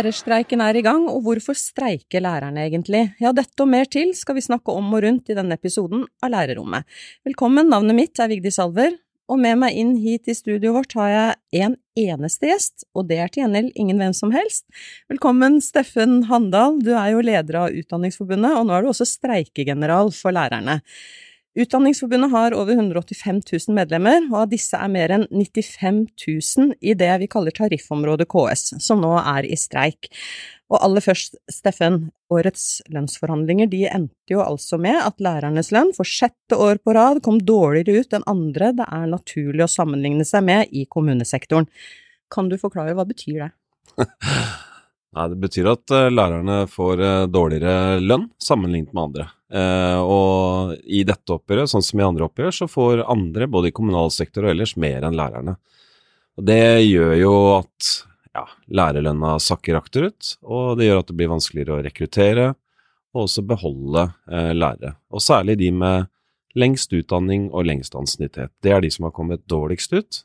Lærerstreiken er i gang, og hvorfor streiker lærerne egentlig? Ja, dette og mer til skal vi snakke om og rundt i denne episoden av Lærerrommet. Velkommen, navnet mitt er Vigdis Salver, og med meg inn hit i studioet vårt har jeg en eneste gjest, og det er til gjengjeld ingen hvem som helst. Velkommen, Steffen Handal, du er jo leder av Utdanningsforbundet, og nå er du også streikegeneral for lærerne. Utdanningsforbundet har over 185 000 medlemmer, og av disse er mer enn 95 000 i det vi kaller tariffområdet KS, som nå er i streik. Og aller først, Steffen, årets lønnsforhandlinger de endte jo altså med at lærernes lønn for sjette år på rad kom dårligere ut enn andre det er naturlig å sammenligne seg med i kommunesektoren. Kan du forklare hva betyr det? Nei, Det betyr at uh, lærerne får uh, dårligere lønn sammenlignet med andre. Uh, og i dette oppgjøret, sånn som i andre oppgjør, så får andre, både i kommunal sektor og ellers, mer enn lærerne. Og Det gjør jo at ja, lærerlønna sakker akterut, og det gjør at det blir vanskeligere å rekruttere og også beholde lærere. Og særlig de med lengst utdanning og lengst ansiennitet. Det er de som har kommet dårligst ut.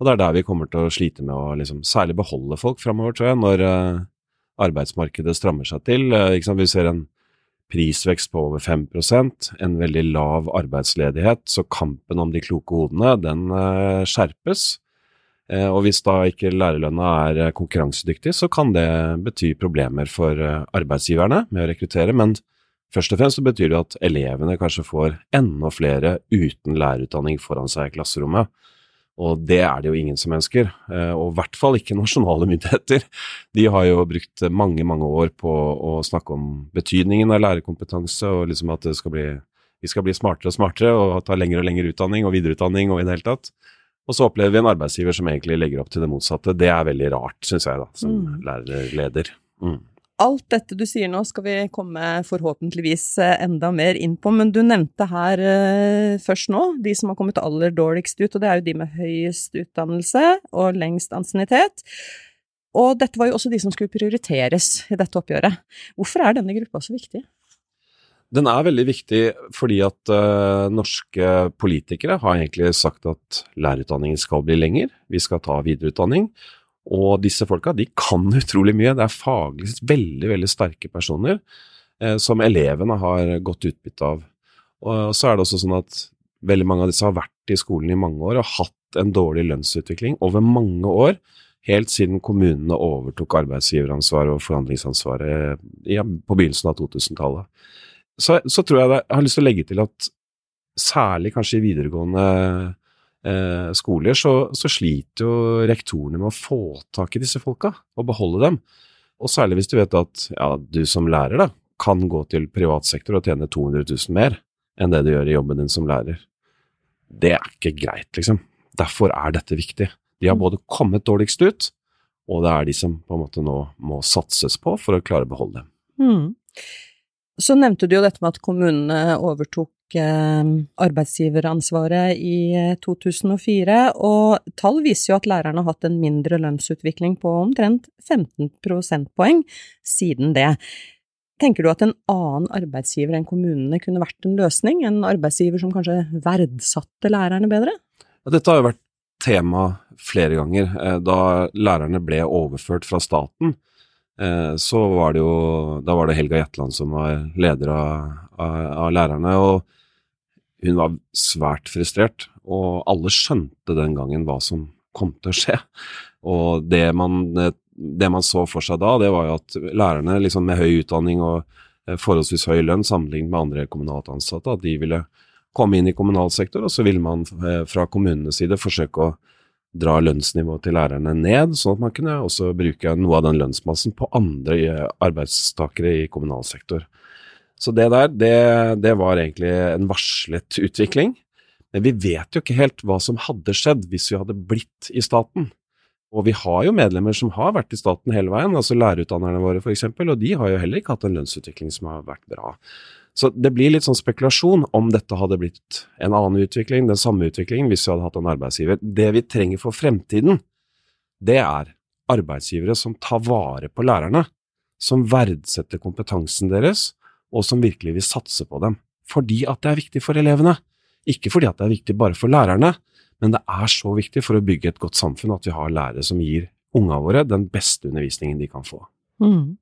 Og det er der vi kommer til å slite med å liksom, særlig beholde folk framover, tror jeg, når uh, arbeidsmarkedet strammer seg til. Uh, vi ser en prisvekst på over 5% en veldig lav arbeidsledighet, så kampen om de kloke hodene, den uh, skjerpes. Og hvis da ikke lærerlønna er konkurransedyktig, så kan det bety problemer for arbeidsgiverne med å rekruttere, men først og fremst så betyr det at elevene kanskje får enda flere uten lærerutdanning foran seg i klasserommet. Og det er det jo ingen som ønsker, eh, og i hvert fall ikke nasjonale myndigheter. De har jo brukt mange, mange år på å snakke om betydningen av lærerkompetanse, og liksom at skal bli, vi skal bli smartere og smartere og ta lengre og lengre utdanning og videreutdanning og i det hele tatt. Og så opplever vi en arbeidsgiver som egentlig legger opp til det motsatte. Det er veldig rart, syns jeg, da, som mm. lærerleder. Mm. Alt dette du sier nå skal vi komme forhåpentligvis eh, enda mer inn på, men du nevnte her uh, først nå de som har kommet aller dårligst ut, og det er jo de med høyest utdannelse og lengst ansiennitet. Og dette var jo også de som skulle prioriteres i dette oppgjøret. Hvorfor er denne gruppa så viktig? Den er veldig viktig fordi at uh, norske politikere har egentlig sagt at lærerutdanningen skal bli lenger, vi skal ta videreutdanning. Og disse folka de kan utrolig mye. Det er faglig veldig veldig sterke personer eh, som elevene har godt utbytte av. Og så er det også sånn at veldig mange av disse har vært i skolen i mange år og hatt en dårlig lønnsutvikling over mange år. Helt siden kommunene overtok arbeidsgiveransvaret og forhandlingsansvaret ja, på begynnelsen av 2000-tallet. Så, så, tror jeg det, jeg har lyst til å legge til at særlig kanskje i videregående eh, skoler, så, så, sliter jo rektorene med å få tak i disse folka og beholde dem. Og særlig hvis du vet at ja, du som lærer da, kan gå til privat sektor og tjene 200 000 mer enn det du gjør i jobben din som lærer. Det er ikke greit, liksom. Derfor er dette viktig. De har mm. både kommet dårligst ut, og det er de som på en måte nå må satses på for å klare å beholde dem. Mm. Så nevnte du jo dette med at kommunene overtok Eh, arbeidsgiveransvaret i 2004, eh, og tall viser jo at lærerne har hatt en mindre lønnsutvikling på omtrent 15 prosentpoeng siden det. Tenker du at en annen arbeidsgiver enn kommunene kunne vært en løsning, en arbeidsgiver som kanskje verdsatte lærerne bedre? Dette har jo vært tema flere ganger. Eh, da lærerne ble overført fra staten, så var det jo Da var det Helga Jetland som var leder av, av, av lærerne. og hun var svært frustrert, og alle skjønte den gangen hva som kom til å skje. Og det man, det man så for seg da, det var jo at lærerne liksom med høy utdanning og eh, forholdsvis høy lønn sammenlignet med andre kommunalt ansatte, at de ville komme inn i kommunal sektor, og så ville man eh, fra kommunenes side forsøke å dra lønnsnivået til lærerne ned, sånn at man kunne også bruke noe av den lønnsmassen på andre eh, arbeidstakere i kommunal sektor. Så det der, det, det var egentlig en varslet utvikling. Men vi vet jo ikke helt hva som hadde skjedd hvis vi hadde blitt i staten. Og vi har jo medlemmer som har vært i staten hele veien, altså lærerutdannerne våre f.eks., og de har jo heller ikke hatt en lønnsutvikling som har vært bra. Så det blir litt sånn spekulasjon om dette hadde blitt en annen utvikling, den samme utviklingen, hvis vi hadde hatt en arbeidsgiver. Det vi trenger for fremtiden, det er arbeidsgivere som tar vare på lærerne, som verdsetter kompetansen deres, og som virkelig vil satse på dem. Fordi at det er viktig for elevene. Ikke fordi at det er viktig bare for lærerne, men det er så viktig for å bygge et godt samfunn at vi har lærere som gir unga våre den beste undervisningen de kan få. Mm.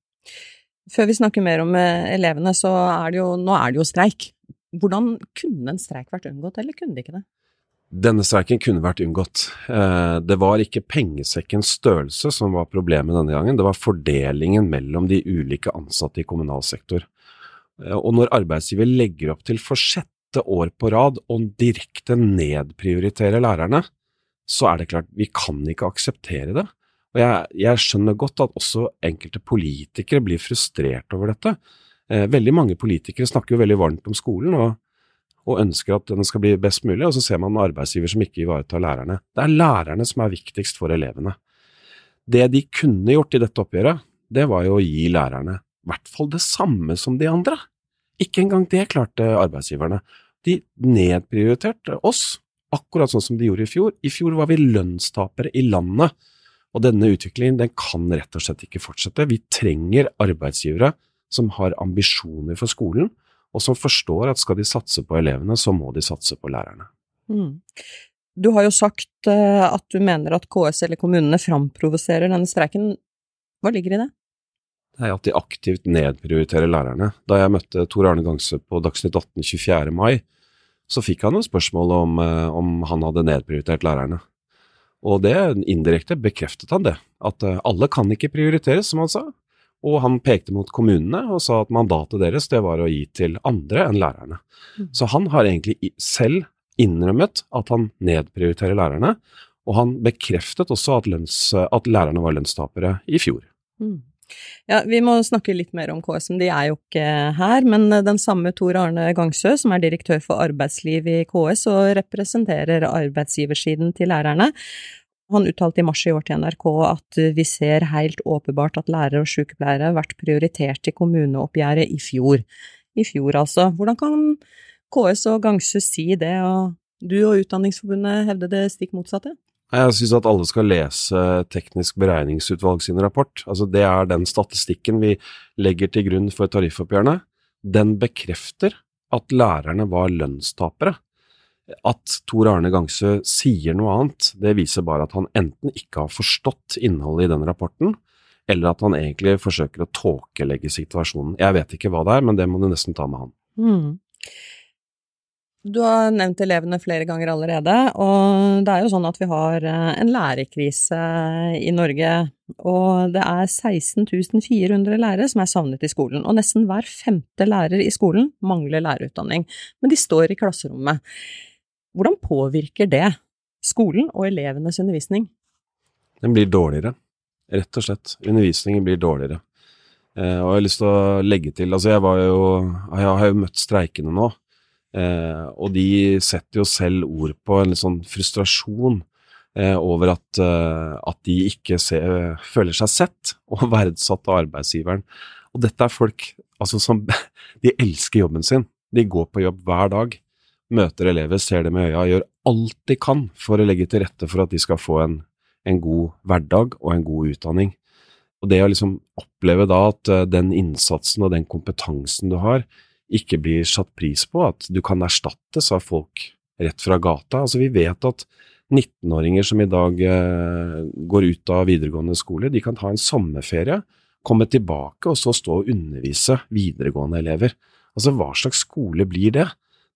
Før vi snakker mer om eh, elevene, så er det jo, nå er det jo streik. Hvordan kunne en streik vært unngått, eller kunne det ikke det? Denne streiken kunne vært unngått. Eh, det var ikke pengesekkens størrelse som var problemet denne gangen, det var fordelingen mellom de ulike ansatte i kommunal sektor. Eh, og når arbeidsgiver legger opp til for sjette år på rad å direkte nedprioritere lærerne, så er det klart, vi kan ikke akseptere det. Og jeg, jeg, skjønner godt at også enkelte politikere blir frustrert over dette. Eh, veldig mange politikere snakker jo veldig varmt om skolen og, og, ønsker at den skal bli best mulig, og så ser man arbeidsgiver som ikke ivaretar lærerne. Det er lærerne som er viktigst for elevene. Det de kunne gjort i dette oppgjøret, det var jo å gi lærerne i hvert fall det samme som de andre. Ikke engang det klarte arbeidsgiverne. De nedprioriterte oss, akkurat sånn som de gjorde i fjor. I fjor var vi lønnstapere i landet. Og denne utviklingen den kan rett og slett ikke fortsette. Vi trenger arbeidsgivere som har ambisjoner for skolen, og som forstår at skal de satse på elevene, så må de satse på lærerne. Mm. Du har jo sagt uh, at du mener at KS eller kommunene framprovoserer denne streiken. Hva ligger i det? Er at de aktivt nedprioriterer lærerne. Da jeg møtte Tor Arne Gangse på Dagsnytt 18 24. mai, så fikk han noen spørsmål om, uh, om han hadde nedprioritert lærerne. Og det indirekte bekreftet han det, at eh, alle kan ikke prioriteres, som han sa. Og han pekte mot kommunene og sa at mandatet deres det var å gi til andre enn lærerne. Mm. Så han har egentlig selv innrømmet at han nedprioriterer lærerne, og han bekreftet også at, lønns, at lærerne var lønnstapere i fjor. Mm. Ja, Vi må snakke litt mer om KS, men de er jo ikke her. Men den samme Tor Arne Gangsø, som er direktør for arbeidsliv i KS og representerer arbeidsgiversiden til lærerne, han uttalte i mars i år til NRK at vi ser helt åpenbart at lærere og sykepleiere har vært prioritert i kommuneoppgjøret i fjor. I fjor, altså. Hvordan kan KS og Gangsø si det, og du og Utdanningsforbundet hevde det stikk motsatte? Jeg syns at alle skal lese Teknisk beregningsutvalg sin rapport. Altså Det er den statistikken vi legger til grunn for tariffoppgjørene. Den bekrefter at lærerne var lønnstapere. At Tor Arne Gangsø sier noe annet, det viser bare at han enten ikke har forstått innholdet i den rapporten, eller at han egentlig forsøker å tåkelegge situasjonen. Jeg vet ikke hva det er, men det må du nesten ta med han. Mm. Du har nevnt elevene flere ganger allerede, og det er jo sånn at vi har eh, en lærerkrise i Norge. Og det er 16 400 lærere som er savnet i skolen, og nesten hver femte lærer i skolen mangler lærerutdanning. Men de står i klasserommet. Hvordan påvirker det skolen og elevenes undervisning? Den blir dårligere, rett og slett. Undervisningen blir dårligere. Eh, og jeg har lyst til å legge til, altså jeg jo, jeg har jo møtt streikene nå. Eh, og de setter jo selv ord på en litt sånn frustrasjon eh, over at, eh, at, de ikke ser, føler seg sett og verdsatt av arbeidsgiveren. Og dette er folk altså, som De elsker jobben sin. De går på jobb hver dag, møter elever, ser dem i øya, gjør alt de kan for å legge til rette for at de skal få en, en god hverdag og en god utdanning. Og det å liksom oppleve da at den innsatsen og den kompetansen du har, ikke blir satt pris på, at du kan erstattes av folk rett fra gata. Altså, vi vet at 19-åringer som i dag eh, går ut av videregående skole, de kan ta en sommerferie, komme tilbake og så stå og undervise videregående elever. Altså, hva slags skole blir det?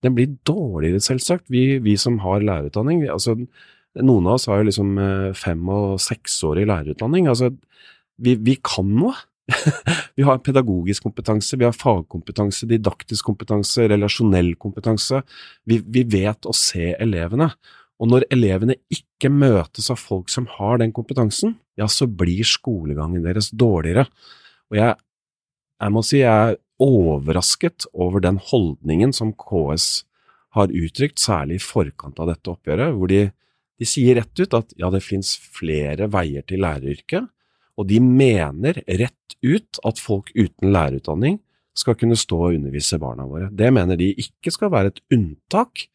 Den blir dårligere, selvsagt. Vi, vi som har lærerutdanning, vi, altså, noen av oss har jo liksom eh, fem- og seksårig lærerutdanning. Altså, vi, vi kan noe. vi har pedagogisk kompetanse, vi har fagkompetanse, didaktisk kompetanse, relasjonell kompetanse. Vi, vi, vet å se elevene. Og når elevene ikke møtes av folk som har den kompetansen, ja, så blir skolegangen deres dårligere. Og jeg, jeg må si jeg er overrasket over den holdningen som KS har uttrykt, særlig i forkant av dette oppgjøret, hvor de, de sier rett ut at ja, det finnes flere veier til læreryrket, og de mener rett ut at folk uten lærerutdanning skal kunne stå og undervise barna våre. Det mener de ikke skal være et unntak,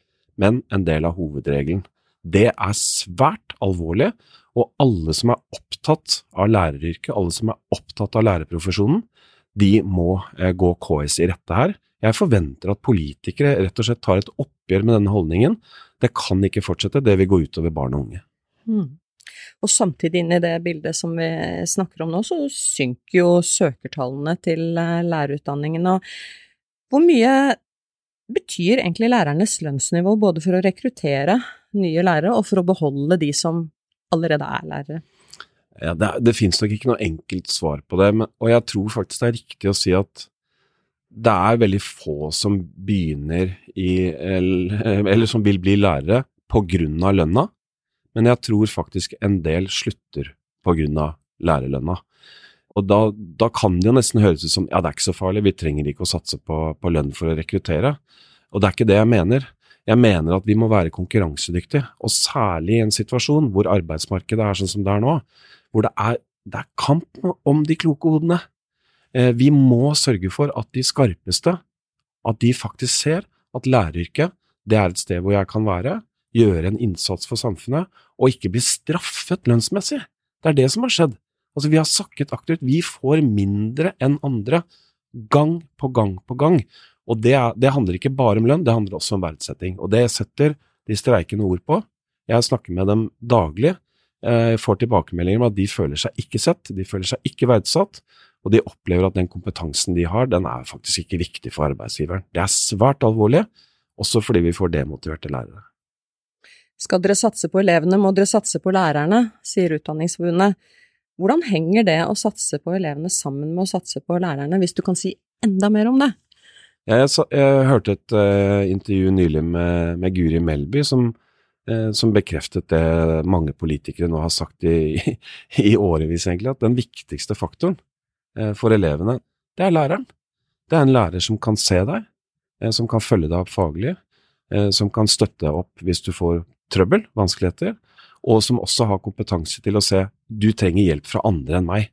men en del av hovedregelen. Det er svært alvorlig, og alle som er opptatt av læreryrket, alle som er opptatt av lærerprofesjonen, de må eh, gå KS i rette her. Jeg forventer at politikere rett og slett tar et oppgjør med denne holdningen. Det kan ikke fortsette, det vil gå utover barn og unge. Mm. Og samtidig inn i det bildet som vi snakker om nå, så synker jo søkertallene til eh, lærerutdanningen. Og hvor mye betyr egentlig lærernes lønnsnivå både for å rekruttere nye lærere og for å beholde de som allerede er lærere? Ja, det, det finnes nok ikke noe enkelt svar på det, men, og jeg tror faktisk det er riktig å si at det er veldig få som begynner i Eller, eller som vil bli lærere på grunn av lønna, men jeg tror faktisk en del slutter av lærerlønna. Og da, da, kan det jo nesten høres ut som ja, det er ikke så farlig, vi trenger ikke å satse på, på lønn for å rekruttere. Og det er ikke det jeg mener. Jeg mener at vi må være konkurransedyktige, og særlig i en situasjon hvor arbeidsmarkedet er sånn som det er nå, hvor det er, det er kamp om de kloke hodene. Eh, vi må sørge for at de skarpeste, at de faktisk ser at læreryrket, det er et sted hvor jeg kan være, gjøre en innsats for samfunnet, og ikke bli straffet lønnsmessig. Det er det som har skjedd. Altså, vi har sakket aktivt. Vi får mindre enn andre, gang på gang på gang. Og det, er, det, handler ikke bare om lønn, det handler også om verdsetting. Og det setter de streikende ord på. Jeg snakker med dem daglig. Jeg eh, får tilbakemeldinger om at de føler seg ikke sett, de føler seg ikke verdsatt, og de opplever at den kompetansen de har, den er faktisk ikke viktig for arbeidsgiveren. Det er svært alvorlig, også fordi vi får demotiverte lærere. Skal dere satse på elevene, må dere satse på lærerne, sier Utdanningsforbundet. Hvordan henger det å satse på elevene sammen med å satse på lærerne, hvis du kan si enda mer om det? Jeg, jeg, jeg hørte et uh, intervju nylig med, med Guri Melby som, uh, som, bekreftet det mange politikere nå har sagt i, i, i årevis, egentlig, at den viktigste faktoren uh, for elevene, det er læreren. Det er en lærer som kan se deg, som kan følge deg opp faglig, som kan støtte deg opp hvis du får trøbbel, vanskeligheter, og som også har kompetanse til å se du trenger hjelp fra andre enn meg.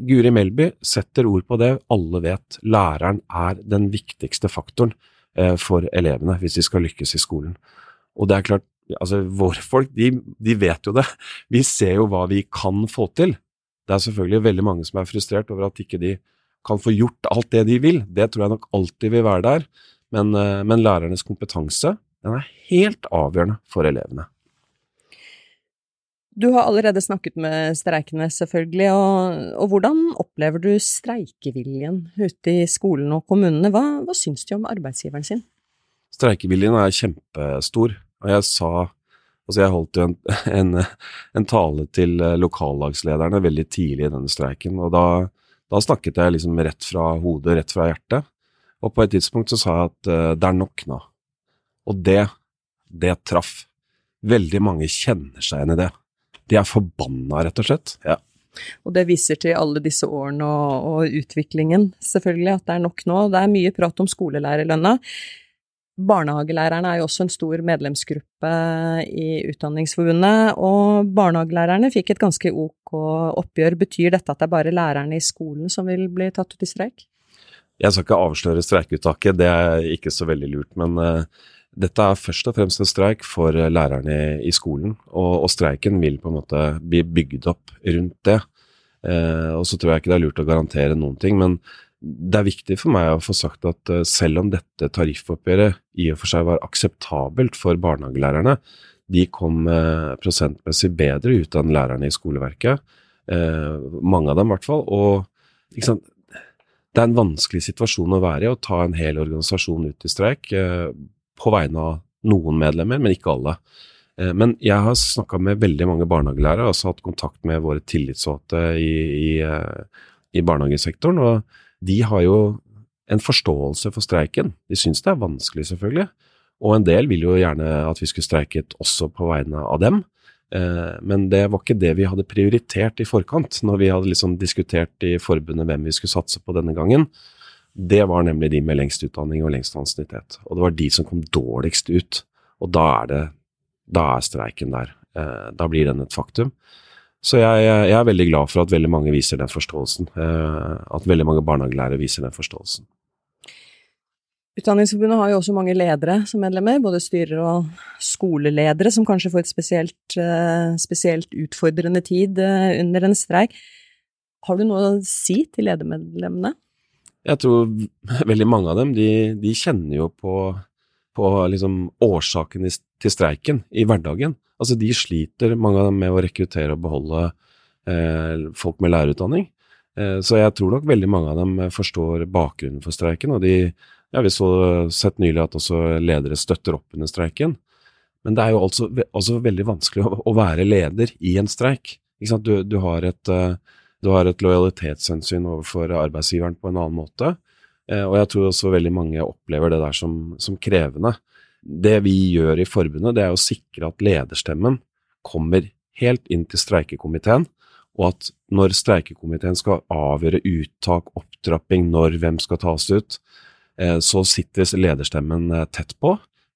Guri Melby setter ord på det alle vet. Læreren er den viktigste faktoren eh, for elevene hvis de skal lykkes i skolen. Og det er klart, altså våre folk de, de, vet jo det. Vi ser jo hva vi kan få til. Det er selvfølgelig veldig mange som er frustrert over at ikke de kan få gjort alt det de vil. Det tror jeg nok alltid vil være der. Men, eh, men lærernes kompetanse den er helt avgjørende for elevene. Du har allerede snakket med streikende, selvfølgelig, og, og, hvordan opplever du streikeviljen ute i skolen og kommunene? Hva, hva syns de om arbeidsgiveren sin? Streikeviljen er kjempestor, og jeg sa Altså, jeg holdt en, en, en tale til lokallagslederne veldig tidlig i denne streiken, og da, da, snakket jeg liksom rett fra hodet, rett fra hjertet. Og på et tidspunkt så sa jeg at uh, det er nok nå. Og det, det traff. Veldig mange kjenner seg igjen i det. De er forbanna, rett og slett. Ja. Og det viser til alle disse årene og, og, utviklingen, selvfølgelig, at det er nok nå. Det er mye prat om skolelærerlønna. Barnehagelærerne er jo også en stor medlemsgruppe i Utdanningsforbundet, og barnehagelærerne fikk et ganske ok oppgjør. Betyr dette at det er bare lærerne i skolen som vil bli tatt ut i streik? Jeg skal ikke avsløre streikeuttaket, det er ikke så veldig lurt. Men uh, dette er først og fremst en streik for eh, lærerne i skolen, og, og streiken vil på en måte bli bygd opp rundt det. Eh, og så tror jeg ikke det er lurt å garantere noen ting, men det er viktig for meg å få sagt at uh, selv om dette tariffoppgjøret i og for seg var akseptabelt for barnehagelærerne, de kom eh, prosentmessig bedre ut enn lærerne i skoleverket. Eh, mange av dem i hvert fall. Og det er en vanskelig situasjon å være i, å ta en hel organisasjon ut i streik på vegne av noen medlemmer, men ikke alle. Eh, men jeg har snakka med veldig mange barnehagelærere, altså hatt kontakt med våre tillitsvalgte i, i, eh, i, barnehagesektoren, og de har jo en forståelse for streiken. De syns det er vanskelig, selvfølgelig, og en del vil jo gjerne at vi skulle streiket også på vegne av dem. Eh, men det var ikke det vi hadde prioritert i forkant, når vi hadde liksom diskutert i forbundet hvem vi skulle satse på denne gangen det var nemlig de med lengst utdanning og lengst ansiennitet. Og det var de som kom dårligst ut. Og da er det Da er streiken der. Eh, da blir den et faktum. Så jeg, jeg, er veldig glad for at veldig mange viser den forståelsen. Eh, at veldig mange barnehagelærere viser den forståelsen. Utdanningsforbundet har jo også mange ledere som medlemmer, både styrer og skoleledere, som kanskje får et spesielt, eh, spesielt utfordrende tid under en streik. Har du noe å si til ledermedlemmene? Jeg tror veldig mange av dem, de, de kjenner jo på, på liksom årsaken til streiken i hverdagen. Altså, de sliter, mange av dem, med å rekruttere og beholde eh, folk med lærerutdanning. Eh, så jeg tror nok veldig mange av dem forstår bakgrunnen for streiken, og de ja, Vi så sett nylig at også ledere støtter opp under streiken. Men det er jo altså, også veldig vanskelig å, å, være leder i en streik. Du, du, har et, uh, du har et lojalitetshensyn overfor arbeidsgiveren på en annen måte. Uh, og jeg tror også veldig mange opplever det der som, som, krevende. Det vi gjør i forbundet, det er å sikre at lederstemmen kommer helt inn til streikekomiteen, og at når streikekomiteen skal avgjøre uttak, opptrapping, når hvem skal tas ut, eh, så sitter lederstemmen eh, tett på,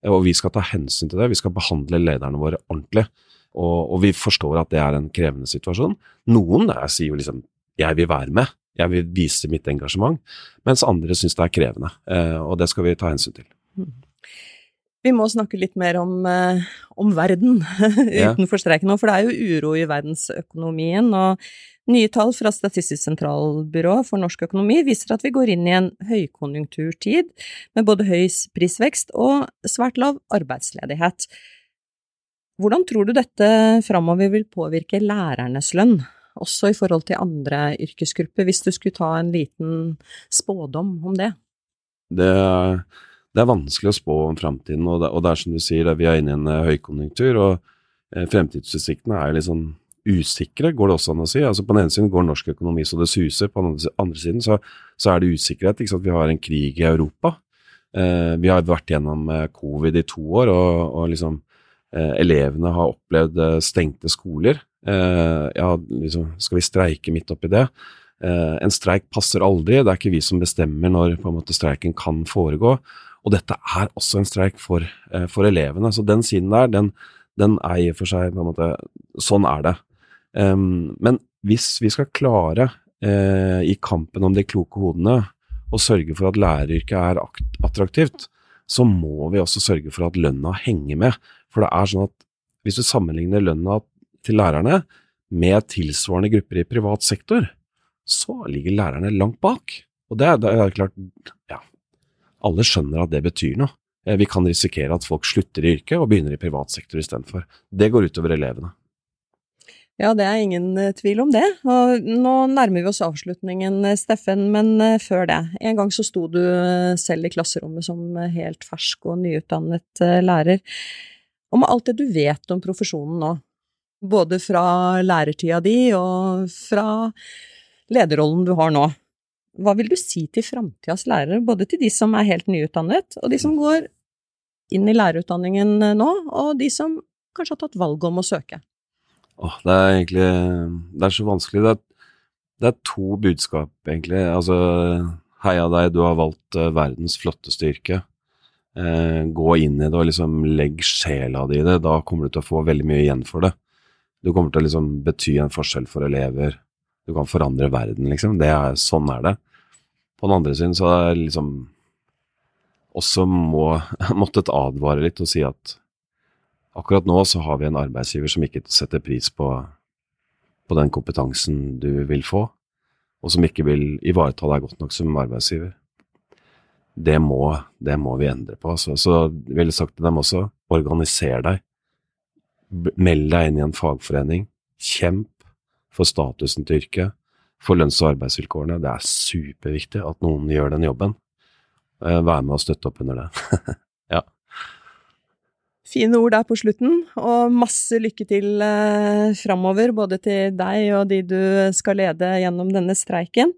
og vi skal ta hensyn til det. Vi skal behandle lederne våre ordentlig. Og, og vi forstår at det er en krevende situasjon. Noen der sier jo liksom 'jeg vil være med', jeg vil vise mitt engasjement, mens andre syns det er krevende. Eh, og det skal vi ta hensyn til. Mm. Vi må snakke litt mer om, eh, om verden utenfor streiken nå, for det er jo uro i verdensøkonomien. og Nye tall fra Statistisk sentralbyrå for norsk økonomi viser at vi går inn i en høykonjunkturtid med både høy prisvekst og svært lav arbeidsledighet. Hvordan tror du dette framover vil påvirke lærernes lønn, også i forhold til andre yrkesgrupper, hvis du skulle ta en liten spådom om det? Det det er vanskelig å spå om framtiden, og, og, det er som du sier, vi er inne i en uh, høykonjunktur, og uh, fremtidsutsiktene er litt sånn usikre, går det også an å si. Altså På den ene siden går norsk økonomi så det suser, på den andre siden så, så er det usikkerhet. ikke sant? Vi har en krig i Europa. Eh, vi har vært gjennom covid i to år, og, og liksom elevene har opplevd stengte skoler. ja, liksom, skal vi streike midt oppi det? en streik passer aldri, det er ikke vi som bestemmer når måte streiken kan foregå. Og dette er også en streik for, eh, for elevene. Så den siden der, den, den er i og for seg måte Sånn er det. Um, men hvis vi skal klare uh, i kampen om de kloke hodene å sørge for at læreryrket er attraktivt, så må vi også sørge for at lønna henger med. For det er sånn at hvis du sammenligner lønna til lærerne med tilsvarende grupper i privat sektor, så ligger lærerne langt bak. Og det, det er klart, ja, alle skjønner at det betyr noe. Eh, vi kan risikere at folk slutter i yrket og begynner i privat sektor istedenfor. Det går utover elevene. Ja, det er ingen eh, tvil om det. Og nå nærmer vi oss avslutningen, eh, Steffen, men før det. En gang så sto du selv i klasserommet som helt fersk og nyutdannet lærer. Og med alt det du vet om profesjonen nå, både fra lærertida di og fra lederrollen du har nå, hva vil du si til framtidas lærere, både til de som er helt nyutdannet, og de som går inn i lærerutdanningen nå, og de som kanskje har tatt valget om å søke? Åh, det er egentlig Det er så vanskelig. Det er, det er to budskap, egentlig. Altså, heia deg, du har valgt uh, verdens flotteste yrke. Uh, gå inn i det og liksom legg sjela di i det. Da kommer du til å få veldig mye igjen for det. Du kommer til å liksom bety en forskjell for elever, du kan forandre verden, liksom. Er, sånn er det. På den andre siden så er det liksom også må, måttet advare litt og si at akkurat nå så har vi en arbeidsgiver som ikke setter pris på, på den kompetansen du vil få, og som ikke vil ivareta deg godt nok som arbeidsgiver. Det må, det må vi endre på. Så, så jeg ville sagt til dem også, organiser deg. Meld deg inn i en fagforening. Kjemp for statusen til yrket, for lønns- og arbeidsvilkårene. Det er superviktig at noen gjør den jobben. Eh, Vær med og støtte opp under det. ja. Fine ord der på slutten, og masse lykke til eh, framover, både til deg og de du skal lede gjennom denne streiken.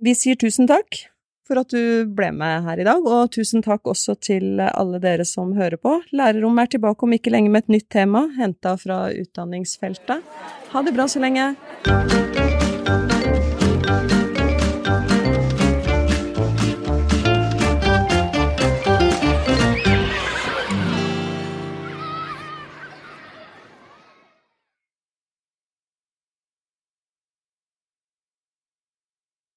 Vi sier tusen takk for at du ble med her i dag, og tusen takk også til alle dere som hører på. Lærerrommet er tilbake om ikke lenge med et nytt tema, henta fra utdanningsfeltet. Ha det bra så lenge.